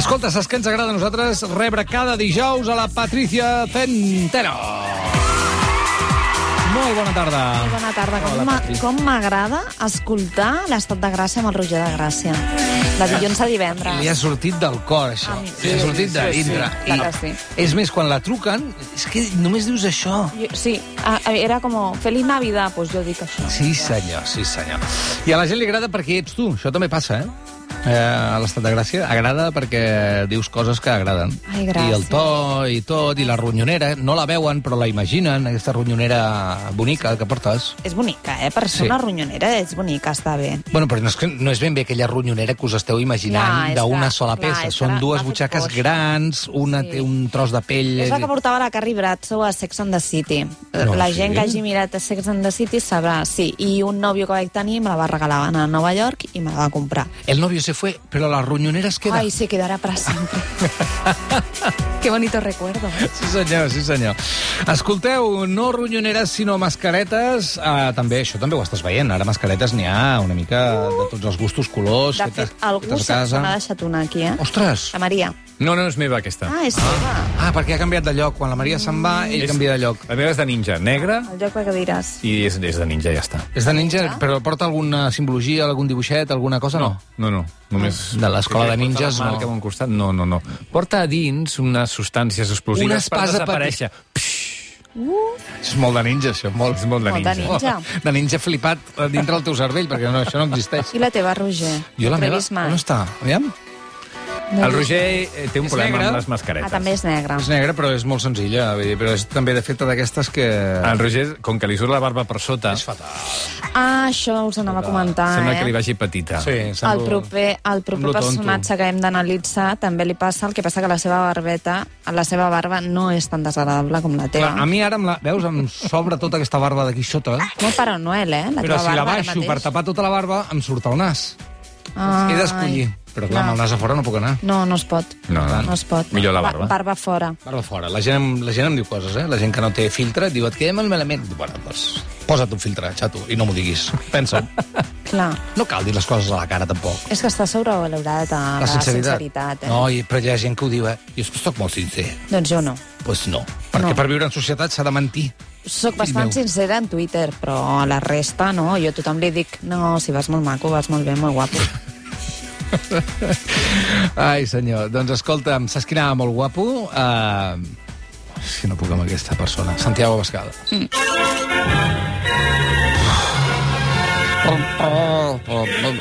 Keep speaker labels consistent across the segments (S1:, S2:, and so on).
S1: Escolta, saps què ens agrada a nosaltres? Rebre cada dijous a la Patricia Centeno. Molt bona tarda.
S2: Molt bona tarda. Com
S1: Hola, Patri.
S2: Com m'agrada escoltar l'estat de gràcia amb el Roger de Gràcia. De dilluns a divendres.
S1: Li ha sortit del cor, això.
S2: A mi sí.
S1: Li ha sortit de
S2: Sí, sí,
S1: dintre.
S2: clar que sí.
S1: És més, quan la truquen, és que només dius això.
S2: Jo- Sí, a- a- era com Feliz Navidad, doncs jo dic això.
S1: Sí, senyor, sí, senyor. I a la gent li agrada perquè ets tu. Això també passa, eh? Eh a l'estat de Gràcia agrada perquè dius coses que agraden.
S2: Ai, gràcies.
S1: I el to i tot, i la ronyonera. No la veuen, però la imaginen, aquesta ronyonera bonica que portes.
S2: És bonica, eh? Per ser
S1: Sí.
S2: una ronyonera és bonica, està bé.
S1: Bueno, però no és, que, no és ben bé aquella ronyonera que us esteu imaginant d'una sola
S2: clar,
S1: peça.
S2: que
S1: Són dues butxaques
S2: coix.
S1: grans, una
S2: Sí.
S1: té un tros de pell...
S2: És la que portava la Carrie Bradshaw a Sex and the City.
S1: No,
S2: la
S1: sí?
S2: gent que hagi mirat a Sex and the City sabrà, sí. I un nòvio que vaig tenir me la va regalar a Nova York i me la va comprar.
S1: El novio se fue, però la ronyonera es queda.
S2: Ay, se quedará para siempre. Qué bonito recuerdo.
S1: Sí senyor, sí senyor. Escolteu, no ronyoneres sinó mascaretes. Uh, també, això també ho estàs veient. Ara mascaretes n'hi ha una mica de tots els gustos, colors,
S2: De fet, algú
S1: fetes
S2: se,
S1: a
S2: se
S1: casa.
S2: n'ha deixat una aquí, eh?
S1: Ostres!
S2: La Maria.
S3: No, no és meva, aquesta.
S2: Ah, és seva.
S1: Ah, perquè ha canviat de lloc. Quan la Maria se'n va, ell
S3: És-
S1: canvia de lloc.
S3: La meva és de ninja, negra,
S2: El lloc de cadires.
S3: i és, és de ninja, ja està.
S1: És de ninja, però porta alguna simbologia, algun dibuixet, alguna cosa? No.
S3: No, no. Només...
S1: De l'escola de ninjas,
S3: la marca
S1: no.
S3: a un costat, no, no, no. Porta a dins unes substàncies explosives
S1: Una espasa
S3: per desaparèixer.
S1: És molt de ninja, això. Molt,
S3: És molt de
S2: Molt de
S3: ninja.
S2: ninja.
S1: Oh, de ninja flipat dintre del teu cervell, perquè no, això no existeix.
S2: I la teva, Roger?
S1: Jo la
S2: No
S1: meva,
S2: mai.
S1: on està? Aviam.
S2: No he
S3: El. Roger eh, té un
S1: És
S3: problema
S1: negre?
S3: amb les mascaretes.
S2: Ah, també és negre.
S1: És negra, però és molt senzilla. Vull dir, però és també de feta d'aquestes que...
S3: El Roger, com que li surt la barba per sota,
S1: És fatal.
S2: Ah, això us anava a comentar,
S3: sembla
S2: eh?
S3: que li vagi petita.
S1: Sí,
S2: El
S1: sembla-
S2: proper, el proper
S1: sembla tonto.
S2: personatge que hem d'analitzar també li passa el que passa que la seva barbeta, la seva barba no és tan desagradable com la teva.
S1: Clar, a mi ara, amb la, veus, em sobra tota aquesta barba d'aquí sota,
S2: Molt Pare Noel, eh? La
S1: però
S2: teva
S1: si la
S2: barba ara
S1: baixo per tapar tota la barba, em surt el nas.
S2: Ai,
S1: He d'escollir. Però clar, amb el nas a fora no puc anar.
S2: No, no es pot.
S3: No, no.
S2: No es pot.
S3: Millor la
S2: Ba-
S3: barba.
S2: Barba fora.
S1: Barba fora. La gent, la gent em diu coses, eh? La gent que no té filtre et diu, et quedem malament. Dic, Bueno, doncs, posa't un filtre, xato, i no m'ho diguis. Pensa.
S2: Clar.
S1: No cal dir les coses a la cara, tampoc.
S2: És que està sobrevalorat a la, sinceritat. eh?
S1: No, i, però hi ha gent que ho diu, eh? Jo soc molt sincer.
S2: Doncs jo no.
S1: Doncs pues no. Perquè
S2: No.
S1: per viure en societat s'ha de mentir.
S2: Soc bastant
S1: meu.
S2: sincera en Twitter, però a la resta no. Jo a tothom li dic, no, si vas molt maco, vas molt bé, molt guapo.
S1: Ai, senyor. Doncs escolta'm, saps qui anava molt guapo? Uh, si no puc amb aquesta persona. Santiago Bascal. Mm.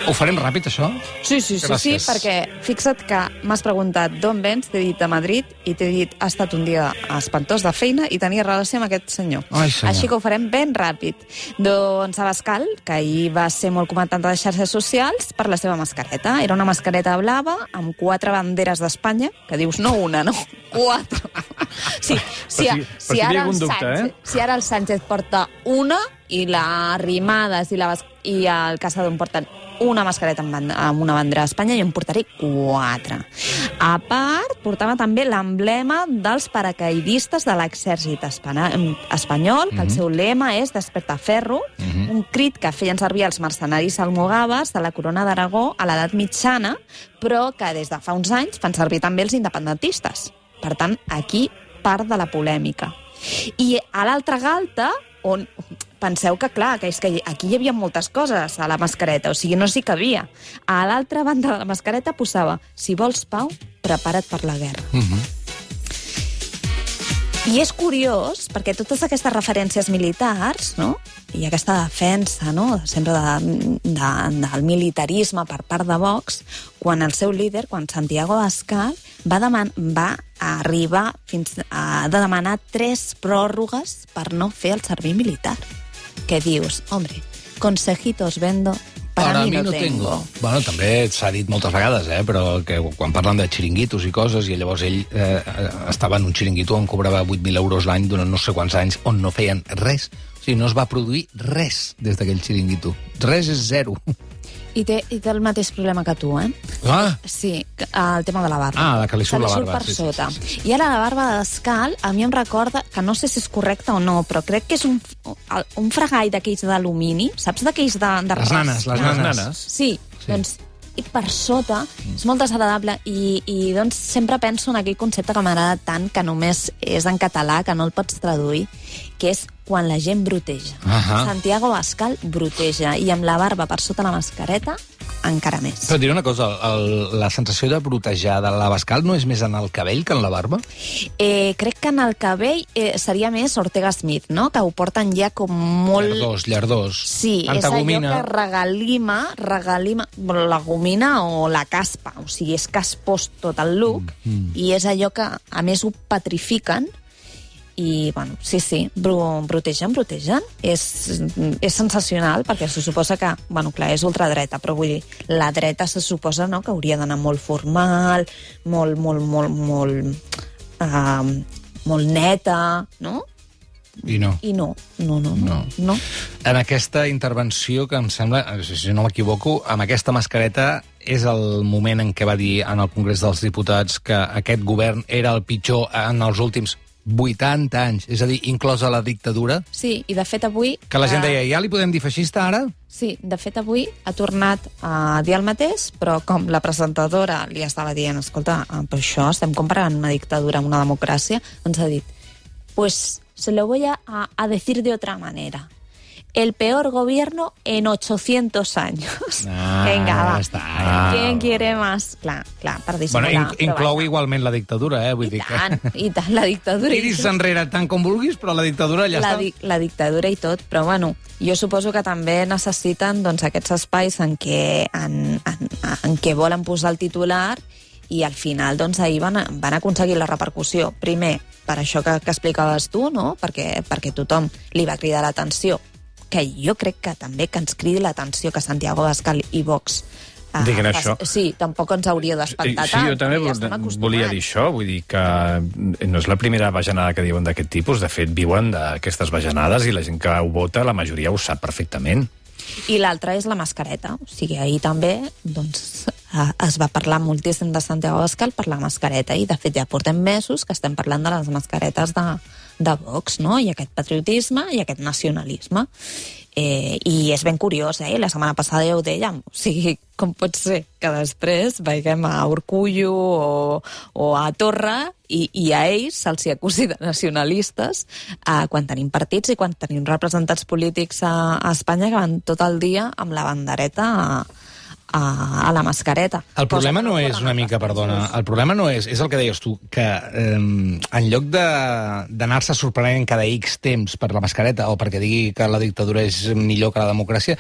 S1: Ho farem ràpid, això?
S2: Sí, sí, sí, sí, perquè fixa't que m'has preguntat d'on vens, t'he dit a Madrid, i t'he dit ha estat un dia espantós de feina i tenia relació amb aquest senyor.
S1: Ai, senyor.
S2: Així que ho farem ben ràpid. Doncs Abascal, que ahir va ser molt comentat a les xarxes socials per la seva mascareta. Era una mascareta blava amb quatre banderes d'Espanya, que dius no una, no, quatre. Sí, si,
S3: si-
S2: si,
S3: si
S2: ara
S3: dubte,
S2: Sánchez,
S3: eh?
S2: si ara el Sánchez porta una i la Arrimadas i, la, Bas- i el Casadón porten una mascareta amb, band- amb una bandera d'Espanya i en portaré quatre. A part, portava també l'emblema dels paracaidistes de l'exèrcit espanyol, que el seu lema és Despertaferro, un crit que feien servir els mercenaris almogaves de la corona d'Aragó a l'edat mitjana, però que des de fa uns anys fan servir també els independentistes. Per tant, aquí part de la polèmica. I a l'altra galta, on penseu que, clar, que és que aquí hi havia moltes coses a la mascareta, o sigui, no s'hi cabia. A l'altra banda de la mascareta posava si vols pau, prepara't per la guerra.
S1: Mm -hmm.
S2: I és curiós, perquè totes aquestes referències militars, no? i aquesta defensa no? sempre de, de, del militarisme per part de Vox, quan el seu líder, quan Santiago Abascal, va, deman va arribar fins a de demanar tres pròrrogues per no fer el servei militar. Què dius? Hombre, consejitos vendo, para, mí no tengo.
S1: Bueno, també s'ha dit moltes vegades, eh, però que quan parlen de xiringuitos i coses, i llavors ell eh, estava en un xiringuito on cobrava 8.000 euros l'any durant no sé quants anys, on no feien res. O sigui, no es va produir res des d'aquell xiringuito. Res és zero.
S2: I té, I té el mateix problema que tu, eh?
S1: Ah,
S2: Sí, que- el tema de la barba.
S1: Ah, la que li surt la barba,
S2: per
S1: sí, sí,
S2: sota.
S1: sí, sí,
S2: I ara la barba d'escal, a mi em recorda, que no sé si és correcte o no, però crec que és un, un fregall d'aquells d'alumini, saps d'aquells de, de
S1: Les nanes, les nanes.
S3: nanes.
S2: Sí,
S1: Sí.
S2: doncs i per sota és molt desagradable i, i doncs sempre penso en aquell concepte que m'agrada tant que només és en català, que no el pots traduir, que és quan la gent bruteja.
S1: Ahà.
S2: Santiago Bascal bruteja i amb la barba per sota la mascareta encara més.
S1: Però diré una cosa, el, la sensació de brotejar de la Bascal no és més en el cabell que en la barba?
S2: Eh, crec que en el cabell eh, seria més Ortega Smith, no? que ho porten ja com molt...
S1: Llardós, llardós.
S2: Sí, és allò que regalima, regalima la gomina o la caspa, o sigui, és caspós tot el look, mm, mm. i és allò que, a més, ho petrifiquen, i, bueno, sí, sí, bru brutegen, brutegen. És, és sensacional, perquè se suposa que, bueno, clar, és ultradreta, però vull dir, la dreta se suposa no, que hauria d'anar molt formal, molt, molt, molt, molt, uh, molt neta, no?
S1: I no.
S2: I no, no, no, no. no.
S1: En aquesta intervenció, que em sembla, si no m'equivoco, amb aquesta mascareta és el moment en què va dir en el Congrés dels Diputats que aquest govern era el pitjor en els últims 80 anys, és a dir, inclosa la dictadura.
S2: Sí, i de fet avui...
S1: Que la gent deia, ja li podem dir feixista ara?
S2: Sí, de fet avui ha tornat a dir el mateix, però com la presentadora li estava dient, escolta, eh, per això estem comparant una dictadura amb una democràcia, ens ha dit, pues se lo voy a, a decir de otra manera el peor gobierno en 800 años.
S1: Ah,
S2: Vinga, va.
S1: Està, ah.
S2: ¿Quién quiere más? Clar, clar, per dissimular.
S1: Bueno, in inclou
S2: vaja.
S1: igualment la dictadura, eh? Vull
S2: I
S1: dir
S2: tant,
S1: que...
S2: i tant, la dictadura. i
S1: Tiris
S2: tot.
S1: enrere tant com vulguis, però la dictadura ja
S2: la,
S1: està.
S2: di la dictadura i tot, però bueno, jo suposo que també necessiten doncs, aquests espais en què, en, en, en què volen posar el titular i al final doncs, ahir van, van aconseguir la repercussió. Primer, per això que, que explicaves tu, no? perquè, perquè tothom li va cridar l'atenció, que jo crec que també que ens cridi l'atenció que Santiago Bascal i Vox eh,
S3: Diguin
S2: pas-
S3: això.
S2: Sí, tampoc ens hauria d'espantar
S3: Sí,
S2: tant.
S3: jo també
S2: ja
S3: volia dir això, vull dir que no és la primera bajanada que diuen d'aquest tipus, de fet viuen d'aquestes bajanades i la gent que ho vota, la majoria ho sap perfectament.
S2: I l'altra és la mascareta. O sigui, ahir també doncs, eh, es va parlar moltíssim de Santiago Bascal per la mascareta i, de fet, ja portem mesos que estem parlant de les mascaretes de, de Vox, no? I aquest patriotisme i aquest nacionalisme. Eh, I és ben curiós, eh? La setmana passada ja ho dèiem. O sigui, com pot ser que després veiem a Urcullo o, o a Torra i, i a ells se'ls acusi de nacionalistes eh, quan tenim partits i quan tenim representants polítics a, a Espanya que van tot el dia amb la bandereta a, a, a la mascareta.
S1: El problema no és una mica, perdona, el problema no és, és el que deies tu, que eh, en lloc de- d'anar-se sorprenent cada X temps per la mascareta o perquè digui que la dictadura és millor que la democràcia,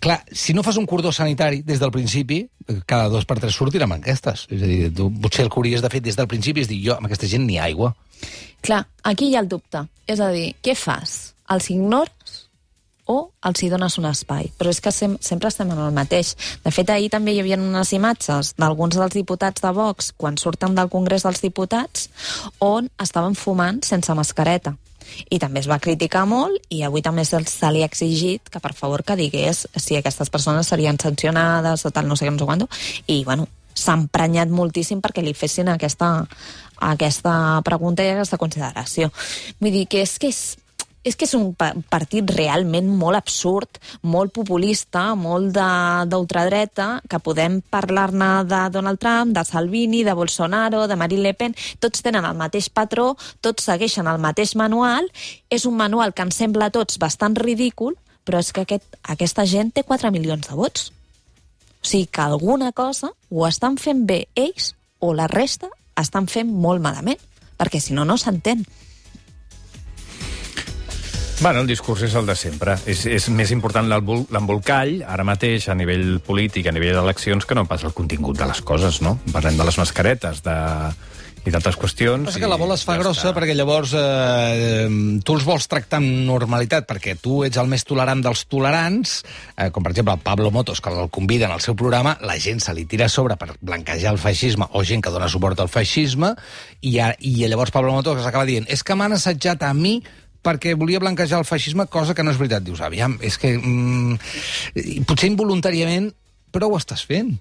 S1: clar, si no fas un cordó sanitari des del principi, cada dos per tres sortirà amb aquestes. És a dir, tu potser el que hauries de fer des del principi és dir, jo, amb aquesta gent ni aigua.
S2: Clar, aquí hi ha el dubte. És a dir, què fas? Els ignores o els hi dones un espai? Però és que sem sempre estem en el mateix. De fet, ahir també hi havia unes imatges d'alguns dels diputats de Vox quan surten del Congrés dels Diputats on estaven fumant sense mascareta. I també es va criticar molt i avui també se, li ha exigit que per favor que digués si aquestes persones serien sancionades o tal, no sé què, no sé quant. I, bueno, s'ha emprenyat moltíssim perquè li fessin aquesta, aquesta pregunta i aquesta consideració. Vull dir que és que és, és que és un pa- partit realment molt absurd, molt populista, molt d'ultradreta, que podem parlar-ne de Donald Trump, de Salvini, de Bolsonaro, de Marine Le Pen, tots tenen el mateix patró, tots segueixen el mateix manual, és un manual que ens sembla a tots bastant ridícul, però és que aquest, aquesta gent té 4 milions de vots. O sigui que alguna cosa ho estan fent bé ells o la resta estan fent molt malament, perquè si no, no s'entén.
S3: Bueno, el discurs és el de sempre. És, és més important l'embol- l'embolcall, ara mateix, a nivell polític, a nivell d'eleccions, que no pas el contingut de les coses, no? Parlem de les mascaretes, de i d'altres qüestions...
S1: Passa
S3: i
S1: que la bola es fa
S3: ja
S1: grossa
S3: està.
S1: perquè llavors eh, tu els vols tractar amb normalitat perquè tu ets el més tolerant dels tolerants, eh, com per exemple Pablo Motos, que el conviden al seu programa, la gent se li tira a sobre per blanquejar el feixisme o gent que dona suport al feixisme i, a, i llavors Pablo Motos s'acaba dient és que m'han assetjat a mi perquè volia blanquejar el feixisme, cosa que no és veritat. Dius, aviam, és que... Mm, potser involuntàriament, però ho estàs fent.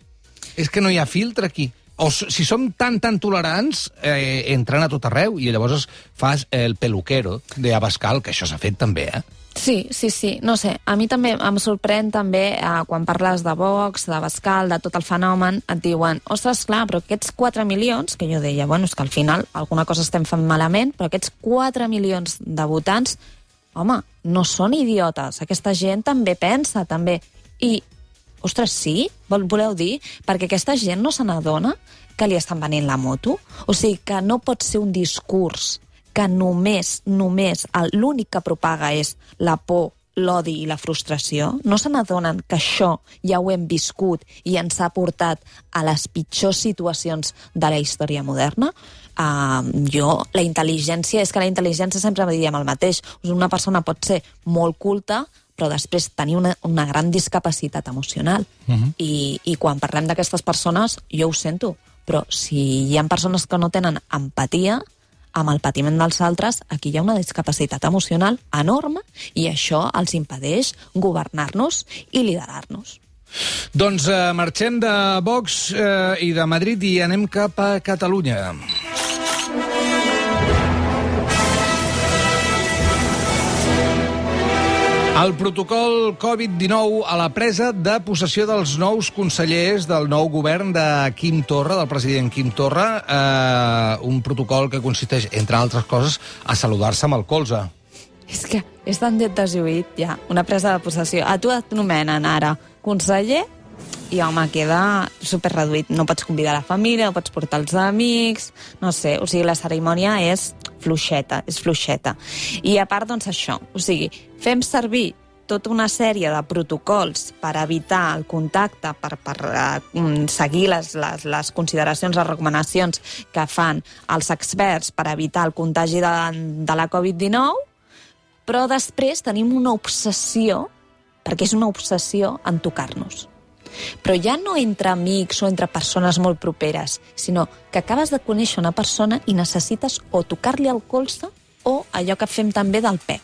S1: És que no hi ha filtre aquí. O si som tan, tan tolerants, eh, entren a tot arreu, i llavors fas el peluquero de Abascal, que això s'ha fet també, eh?
S2: Sí, sí, sí. No sé, a mi també em sorprèn també eh, quan parles de Vox, de Bascal, de tot el fenomen, et diuen, ostres, clar, però aquests 4 milions, que jo deia, bueno, és que al final alguna cosa estem fent malament, però aquests 4 milions de votants, home, no són idiotes. Aquesta gent també pensa, també. I, ostres, sí? Vol, voleu dir? Perquè aquesta gent no se n'adona que li estan venent la moto? O sigui, que no pot ser un discurs que només, només, l'únic que propaga és la por, l'odi i la frustració, no se n'adonen que això ja ho hem viscut i ens ha portat a les pitjors situacions de la història moderna? Uh, jo, la intel·ligència, és que la intel·ligència sempre diem el mateix. Una persona pot ser molt culta, però després tenir una, una gran discapacitat emocional. Uh -huh. I, I quan parlem d'aquestes persones, jo ho sento, però si hi ha persones que no tenen empatia, amb el patiment dels altres, aquí hi ha una discapacitat emocional enorme i això els impedeix governar-nos i liderar-nos.
S1: Doncs eh, marxem de Vox eh, i de Madrid i anem cap a Catalunya. El protocol Covid-19 a la presa de possessió dels nous consellers del nou govern de Quim Torra, del president Quim Torra, eh, un protocol que consisteix, entre altres coses, a saludar-se amb el colze.
S2: És que és tan desuït, ja, una presa de possessió. A tu et nomenen ara conseller i, home, queda super reduït. No pots convidar la família, no pots portar els amics, no sé, o sigui, la cerimònia és fluixeta, és fluixeta. I a part, doncs, això, o sigui, fem servir tota una sèrie de protocols per evitar el contacte, per, per uh, seguir les, les, les consideracions, les recomanacions que fan els experts per evitar el contagi de, de la Covid-19, però després tenim una obsessió, perquè és una obsessió en tocar-nos. Però ja no entre amics o entre persones molt properes, sinó que acabes de conèixer una persona i necessites o tocar-li el colze o allò que fem també del peu.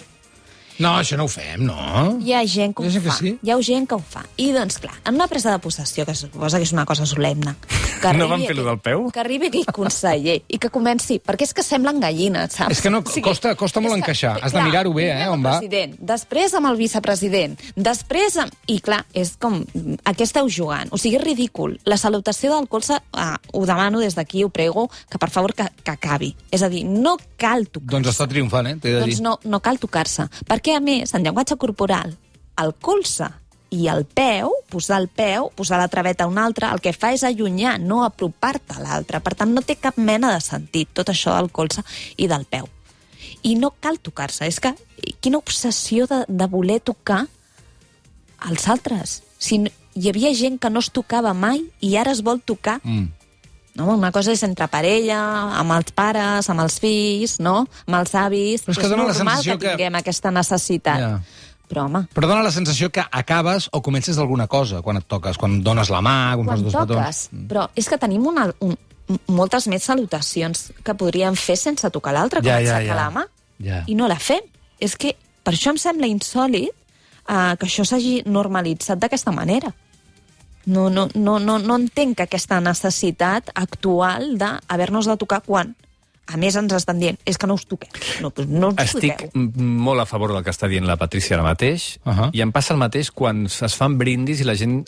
S1: No, això no ho fem, no?
S2: Hi ha gent que ho
S1: que
S2: fa.
S1: sí?
S2: Hi ha gent que ho fa. I, doncs, clar, en una presa de possessió, que suposa que és una cosa solemne... Que
S3: No
S2: arribi
S3: van fer-lo del peu?
S2: Que arribi aquell conseller i que comenci... Perquè és que semblen gallines, saps?
S1: És que no, costa- costa molt encaixar. Has de
S2: clar,
S1: mirar-ho bé, eh, on va.
S2: President, després amb el vicepresident, després amb... I clar, és com... A què esteu jugant? O sigui, és ridícul. La salutació del colze, ah, ho demano des d'aquí, ho prego, que per favor que, que acabi. És a dir, no cal tocar
S1: Doncs està triomfant, eh? T'he de
S2: doncs
S1: dir.
S2: no, no cal tocar-se. Perquè, a més, en llenguatge corporal, el colze i el peu, posar el peu, posar la traveta a un altre, el que fa és allunyar, no apropar-te a l'altre. Per tant, no té cap mena de sentit tot això del colze i del peu. I no cal tocar-se. És que quina obsessió de, de voler tocar als altres. Si no, hi havia gent que no es tocava mai i ara es vol tocar.
S1: Mm.
S2: No? Una cosa és entre parella, amb els pares, amb els fills, no? amb els avis.
S1: Però és que la
S2: normal
S1: sensació
S2: que
S1: que-
S2: tinguem aquesta necessitat.
S1: Ja.
S2: Però, home,
S1: Però dona la sensació que acabes o comences d'alguna cosa quan et toques, quan dones la mà, quan,
S2: quan
S1: dos
S2: toques...
S1: petons.
S2: Però és que tenim una, un, moltes més salutacions que podríem fer sense tocar l'altre, com
S1: Ja, ja,
S2: aixecar
S1: ja.
S2: la mà.
S1: Ja.
S2: I no la fem. És que per això em sembla insòlid eh, que això s'hagi normalitzat d'aquesta manera. No, no, no, no, no entenc aquesta necessitat actual d'haver-nos de tocar quan, a més, ens estan dient és que no us toqueu. No, doncs no us
S3: Estic
S2: toqueu.
S3: molt a favor del que està dient la Patrícia ara mateix, uh. -huh. i em passa el mateix quan es fan brindis i la gent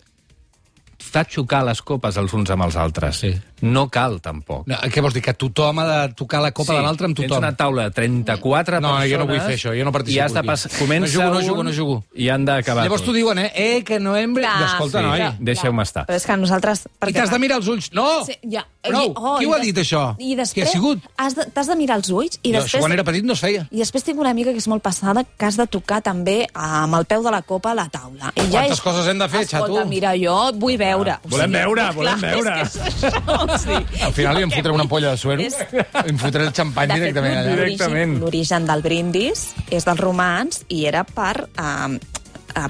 S3: fa xocar les copes els uns amb els altres.
S1: Sí.
S3: No cal, tampoc.
S1: No, què vols dir? Que tothom ha de tocar la copa de l'altre amb
S3: Tens
S1: tothom?
S3: una taula de 34
S1: No,
S3: persones...
S1: jo no vull fer això, jo no participo
S3: I has de
S1: aquí.
S3: pas... Comença
S1: No jugo, no jugo, no jugo.
S3: I han d'acabar
S1: Llavors t'ho diuen, eh? Eh, que no hem...
S2: Clar,
S1: Escolta,
S3: Sí,
S1: noi.
S3: deixeu-me estar.
S2: Però és que nosaltres...
S1: I
S2: perquè-
S1: t'has de mirar els ulls. No!
S2: Sí, ja.
S1: Prou!
S2: I- oh,
S1: Qui
S2: i
S1: ho ha dit, això?
S2: I després,
S1: Qui ha sigut?
S2: has de- T'has de, mirar els ulls i
S1: Jo,
S2: després...
S1: això quan era petit no es feia.
S2: I després tinc una amiga que és molt passada que has de tocar també amb el peu de la copa a la taula. I
S1: Quantes coses hem de fer,
S2: Escolta,
S1: xato?
S2: mira, jo vull veure. O
S3: Volem veure, volem
S2: clar,
S3: veure.
S2: És que és això,
S1: Al final li em fotré una ampolla de suero,
S2: És-
S1: em fotré el xampany
S2: de fet,
S1: directament allà.
S2: l'origen-
S3: Directament.
S2: L'origen del brindis és dels romans i era per... Uh,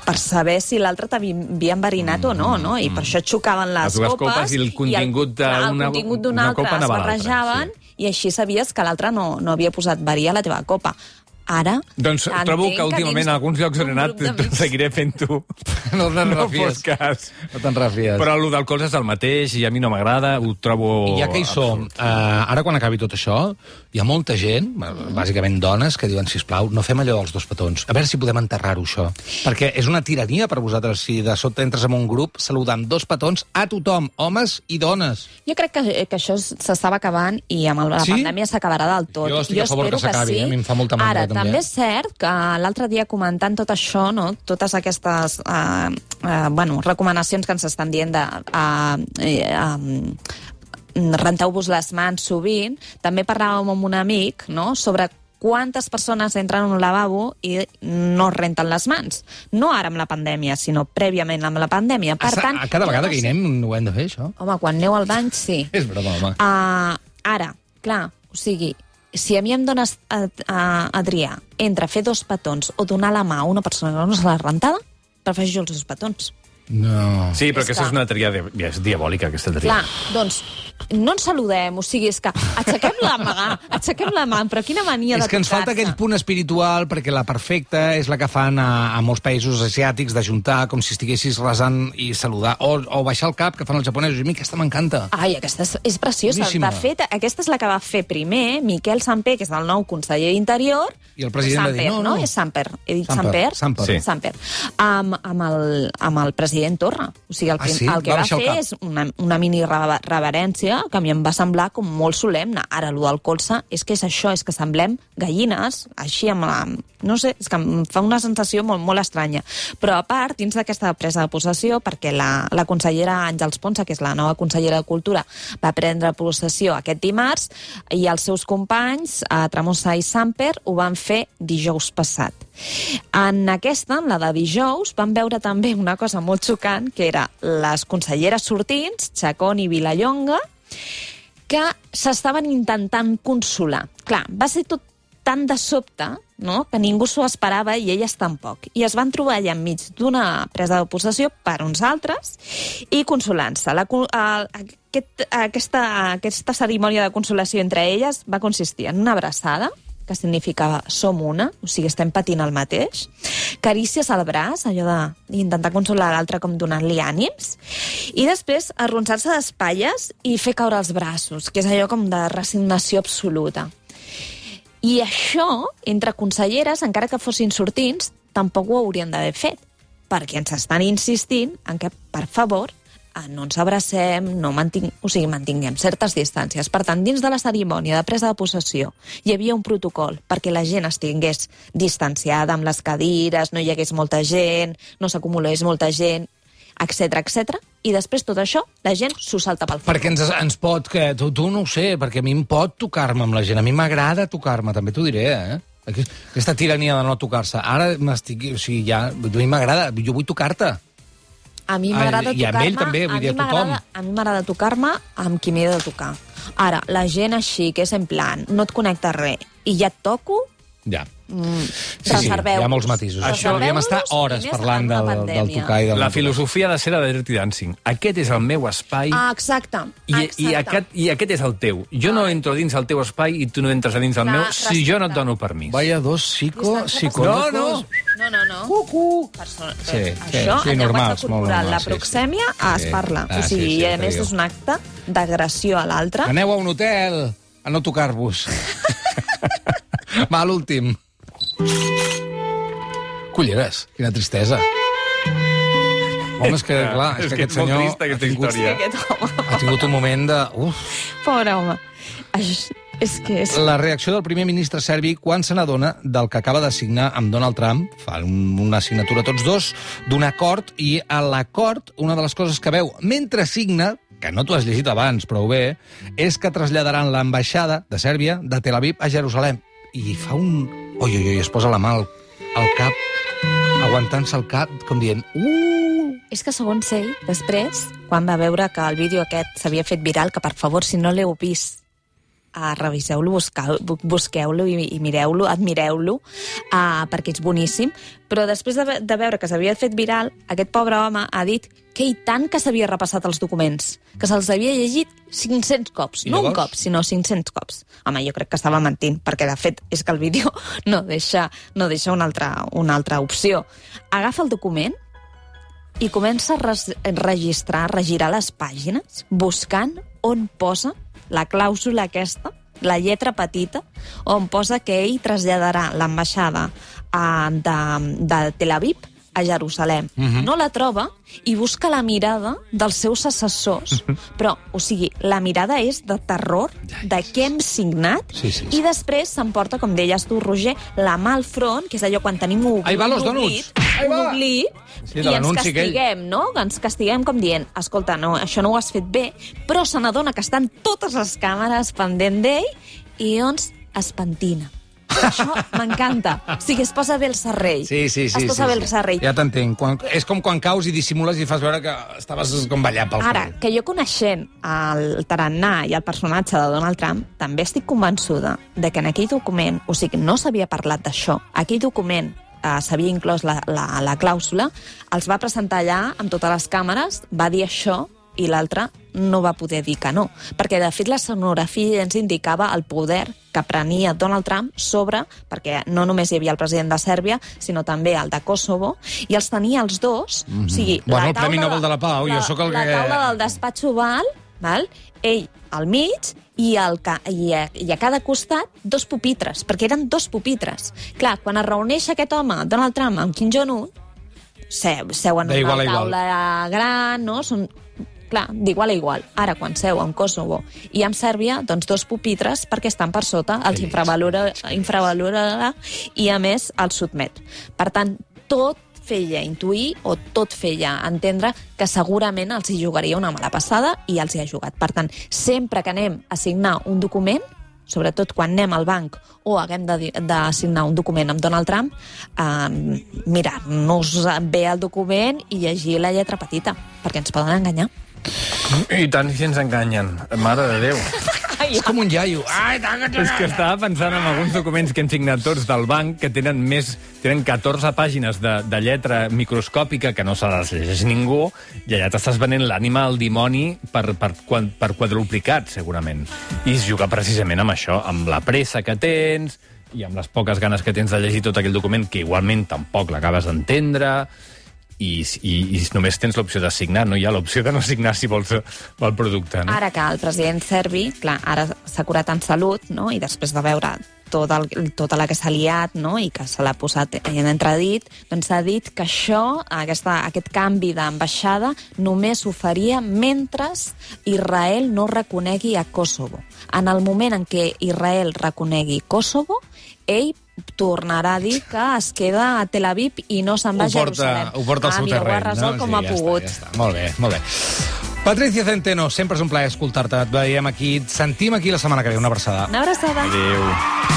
S2: per saber si l'altre t'havia enverinat o no, no? I per això xocaven les,
S3: Les dues copes i el contingut d'una- copa
S2: es
S3: anava a l'altra,
S2: barrejaven
S3: sí.
S2: i així sabies que l'altre no, no havia posat verí a la teva copa. Ara...
S3: Doncs trobo
S2: entenc
S3: que últimament
S2: dins
S3: a alguns llocs on he anat
S2: d'amics-
S3: seguiré fent-ho.
S1: No te'n
S3: no
S1: refies.
S3: fos cas.
S1: No te'n refies.
S3: Però el del colze és el mateix i a mi no m'agrada, ho trobo...
S1: I ja que hi som, uh, ara quan acabi tot això, hi ha molta gent, bàsicament dones, que diuen, si plau, no fem allò dels dos petons. A veure si podem enterrar-ho, això. Perquè és una tirania per vosaltres si de sobte entres en un grup saludant dos petons a tothom, homes i dones.
S2: Jo crec que, que això s'estava acabant i amb la
S1: Sí?
S2: pandèmia s'acabarà del tot.
S1: Jo estic a favor
S2: espero
S1: que s'acabi,
S2: sí.
S1: eh? A mi em fa molta mandra,
S2: Ara,
S1: també.
S2: també és cert que l'altre dia comentant tot això, no? totes aquestes eh, eh, bueno, recomanacions que ens estan dient de... Eh, eh, eh, renteu-vos les mans sovint, també parlàvem amb un amic no? sobre quantes persones entren a un lavabo i no renten les mans. No ara amb la pandèmia, sinó prèviament amb la pandèmia. Per
S1: a,
S2: tant,
S1: a cada vegada
S2: no
S1: que hi anem ho hem de fer, això.
S2: Home, quan aneu al bany, sí.
S1: És broma, home.
S2: Uh, ara, clar, o sigui, si a mi em dones, uh, uh, Adrià, entre fer dos petons o donar la mà a una persona que no és la rentada, prefereixo els dos petons.
S1: No.
S3: Sí, però
S2: És
S3: aquesta
S2: que-
S3: és una tria de... és diabòlica, aquesta tria.
S2: Clar, doncs, no ens saludem, o sigui, és que aixequem la mà, aixequem la mà, però quina mania
S1: És
S2: de
S1: que ens falta aquell punt espiritual, perquè la perfecta és la que fan a, a molts països asiàtics, d'ajuntar com si estiguessis resant i saludar, o, o baixar el cap, que fan els japonesos. I a mi aquesta m'encanta.
S2: Ai, aquesta és, és preciosa.
S1: Boníssima.
S2: De fet, aquesta és la que va fer primer Miquel Samper, que és el nou conseller d'Interior.
S1: I el president va dir,
S2: Samper,
S1: no, no.
S2: És Samper. He dit
S1: Samper,
S2: Samper?
S1: Samper.
S3: Sí.
S2: Samper. Amb, amb, el, amb el president Torra. O sigui, el,
S1: Ah, sí?
S2: el que
S1: Va
S2: va, fer
S1: cap.
S2: és una, una mini reva- reverència que a mi em va semblar com molt solemne. Ara, el del colze és que és això, és que semblem gallines, així amb la... No sé, és que em fa una sensació molt, molt estranya. Però a part, dins d'aquesta presa de possessió, perquè la, la consellera Àngels Ponsa, que és la nova consellera de Cultura, va prendre possessió aquest dimarts i els seus companys, a Tramosa i Samper, ho van fer dijous passat. En aquesta, en la de dijous, van veure també una cosa molt xocant, que era les conselleres sortints, Chacón i Vilallonga, que s'estaven intentant consolar. Clar, va ser tot tan de sobte no? que ningú s'ho esperava i elles tampoc. I es van trobar allà enmig d'una presa de possessió per uns altres i consolant-se. Aquest, aquesta, aquesta cerimònia de consolació entre elles va consistir en una abraçada, que significava som una, o sigui, estem patint el mateix, carícies al braç, allò d'intentar consolar l'altre com donant-li ànims, i després arronsar-se d'espatlles i fer caure els braços, que és allò com de resignació absoluta. I això, entre conselleres, encara que fossin sortins, tampoc ho haurien d'haver fet, perquè ens estan insistint en que, per favor, no ens abracem, no manting... o sigui, mantinguem certes distàncies. Per tant, dins de la cerimònia de presa de possessió hi havia un protocol perquè la gent estigués distanciada amb les cadires, no hi hagués molta gent, no s'acumulés molta gent, etc etc. i després tot això la gent s'ho salta pel folre.
S1: Perquè ens, ens pot... Que, tu, tu no ho sé, perquè a mi em pot tocar-me amb la gent. A mi m'agrada tocar-me, també t'ho diré, eh? Aqu- Aquesta tirania de no tocar-se. Ara m'estic... O sigui, ja... A mi m'agrada, jo vull tocar-te.
S2: A mi
S1: Ah,
S2: m'agrada
S1: i a
S2: tocar-me...
S1: ell també, vull dir, a tothom.
S2: A mi m'agrada tocar-me amb qui m'he de tocar. Ara, la gent així, que és en plan, no et connecta res, i ja et toco,
S1: Ja.
S2: Mm,
S1: Sí, sí, hi ha molts matisos. Això podríem estar hores parlant del, del
S2: pandèmia.
S1: tocar i del
S3: La filosofia de ser de Dirty Dancing. Aquest és el meu espai
S2: Ah, exacte.
S3: i,
S2: exacte.
S3: i, aquest, i aquest és el teu. Jo no entro dins el teu espai i tu no entres a dins el
S2: Clar,
S3: meu si jo no et dono permís.
S1: Vaya dos psico... Psicòlogos.
S3: No, no.
S2: No, no, no.
S1: Cucu.
S2: Persona...
S1: Sí, sí,
S2: Això,
S1: sí,
S2: en
S1: normals,
S2: llenguatge
S1: molt
S2: corporal,
S1: normals,
S2: la
S1: sí, sí.
S2: proxèmia
S1: Sí.
S2: es parla.
S1: Ah,
S2: o sigui,
S1: sí, sí,
S2: i a més és un acte d'agressió a l'altre.
S1: Aneu a un hotel a no tocar-vos. Va, l'últim. Culleres, quina tristesa. Home, és que, clar, és,
S3: És
S1: que
S3: que
S1: aquest senyor
S3: trista, aquesta
S1: ha, tingut,
S3: història.
S2: Aquest home,
S1: ha tingut un moment de... Uf.
S2: pobre home. Això, és que és...
S1: La reacció del primer ministre serbi quan se n'adona del que acaba de signar amb Donald Trump, un- una signatura tots dos, d'un acord, i a l'acord, una de les coses que veu mentre signa, que no t'ho has llegit abans, prou bé, és que traslladaran l'ambaixada de Sèrbia de Tel Aviv a Jerusalem. I fa un... Oi, oi, oi, es posa la mà al, al cap, aguantant-se el cap, com dient... Uh!
S2: És que, segons ell, després, quan va veure que el vídeo aquest s'havia fet viral, que, per favor, si no l'heu vist, uh, reviseu-lo, busqueu-lo i, i mireu-lo, admireu-lo, uh, perquè és boníssim. Però després de, de veure que s'havia fet viral, aquest pobre home ha dit que i tant que s'havia repassat els documents, que se'ls havia llegit 500 cops. No un cop, sinó 500 cops. Home, jo crec que estava mentint, perquè de fet és que el vídeo no deixa, no deixa una, altra, una altra opció. Agafa el document i comença a res, registrar, a regirar les pàgines, buscant on posa la clàusula aquesta, la lletra petita, on posa que ell traslladarà l'ambaixada eh, de, de Tel Aviv a Jerusalem. Uh -huh. No la troba i busca la mirada dels seus assessors. Però, o sigui, la mirada és de terror, de què hem signat,
S1: Sí, sí, sí.
S2: i després s'emporta, com deies tu, Roger, la mà al front, que és allò quan tenim un,
S1: Ahí va los
S2: un oblit,
S1: Ahí
S2: un oblit,
S1: Sí,
S2: i ens
S1: aquell.
S2: castiguem, no? Ens castiguem com dient, escolta, no, això no ho has fet bé, però se n'adona que estan totes les càmeres pendent d'ell i llavors es pentina. Això m'encanta. O sigui, es posa bé el serrell.
S1: Sí, sí, sí.
S2: Es posa
S1: sí,
S2: bé
S1: sí.
S2: el serrell.
S1: Ja t'entenc. Quan- És com quan caus i dissimules i fas veure que estaves com ballant pel
S2: Ara,
S1: carrer.
S2: que jo coneixent el tarannà i el personatge de Donald Trump, també estic convençuda de que en aquell document, o sigui, no s'havia parlat d'això, aquell document eh, s'havia inclòs la, la, la clàusula, els va presentar allà amb totes les càmeres, va dir això i l'altre no va poder dir que no. Perquè, de fet, la sonografia ens indicava el poder que prenia Donald Trump sobre, perquè no només hi havia el president de Sèrbia, sinó també el de Kosovo, i els tenia els dos. Mm -hmm. o sigui,
S1: Bueno,
S2: la
S1: el Premi
S2: taula
S1: Nobel de la Pau, jo sóc el
S2: la
S1: que-
S2: taula del despatx oval, val? ell al mig i, el, ca- i, a, i a cada costat dos pupitres, perquè eren dos pupitres. Clar, quan es reuneix aquest home, Donald Trump, amb Kim Jong-un, seu, seuen en una
S1: a igual.
S2: taula gran, no? Són, clar, d'igual a igual. Ara, quan seu amb Kosovo i amb Sèrbia, doncs dos pupitres perquè estan per sota, els infravalora, infravalora i, a més, els sotmet. Per tant, tot feia intuir o tot feia entendre que segurament els hi jugaria una mala passada i els hi ha jugat. Per tant, sempre que anem a signar un document, sobretot quan anem al banc o haguem de, de signar un document amb Donald Trump, eh, mirar-nos bé el document i llegir la lletra petita, perquè ens poden enganyar.
S3: I tant si ens enganyen. Mare de Déu.
S1: És com un iaio. Ai, taca,
S3: És que estava pensant en alguns documents que hem signat tots del banc que tenen més tenen 14 pàgines de, de lletra microscòpica que no se les llegeix ningú i allà t'estàs venent l'ànima al dimoni per, per, per quadruplicat, segurament. I es juga precisament amb això, amb la pressa que tens i amb les poques ganes que tens de llegir tot aquell document que igualment tampoc l'acabes d'entendre i, i, i només tens l'opció de signar, no hi ha l'opció de no signar si vols el producte. No?
S2: Ara que el president serbi, clar, ara s'ha curat en salut, no? i després de veure tot el, tota la que s'ha liat no? i que se l'ha posat en entredit, doncs s'ha dit que això, aquesta, aquest canvi d'ambaixada, només ho faria mentre Israel no reconegui a Kosovo. En el moment en què Israel reconegui Kosovo, ell tornarà a dir que es queda a Tel Aviv i no se'n va
S1: ho
S2: a Jerusalem.
S1: ho porta al
S2: ah,
S1: seu
S2: mira,
S1: terreny.
S2: ho ha resolt
S1: no?
S2: com
S1: sí,
S2: ha
S1: ja
S2: pogut.
S1: Està, ja està. Molt bé, molt bé. Patricia Centeno, sempre és un plaer escoltar-te. Et veiem aquí, et sentim aquí la setmana que ve. Una abraçada.
S2: Una abraçada.
S3: Adéu.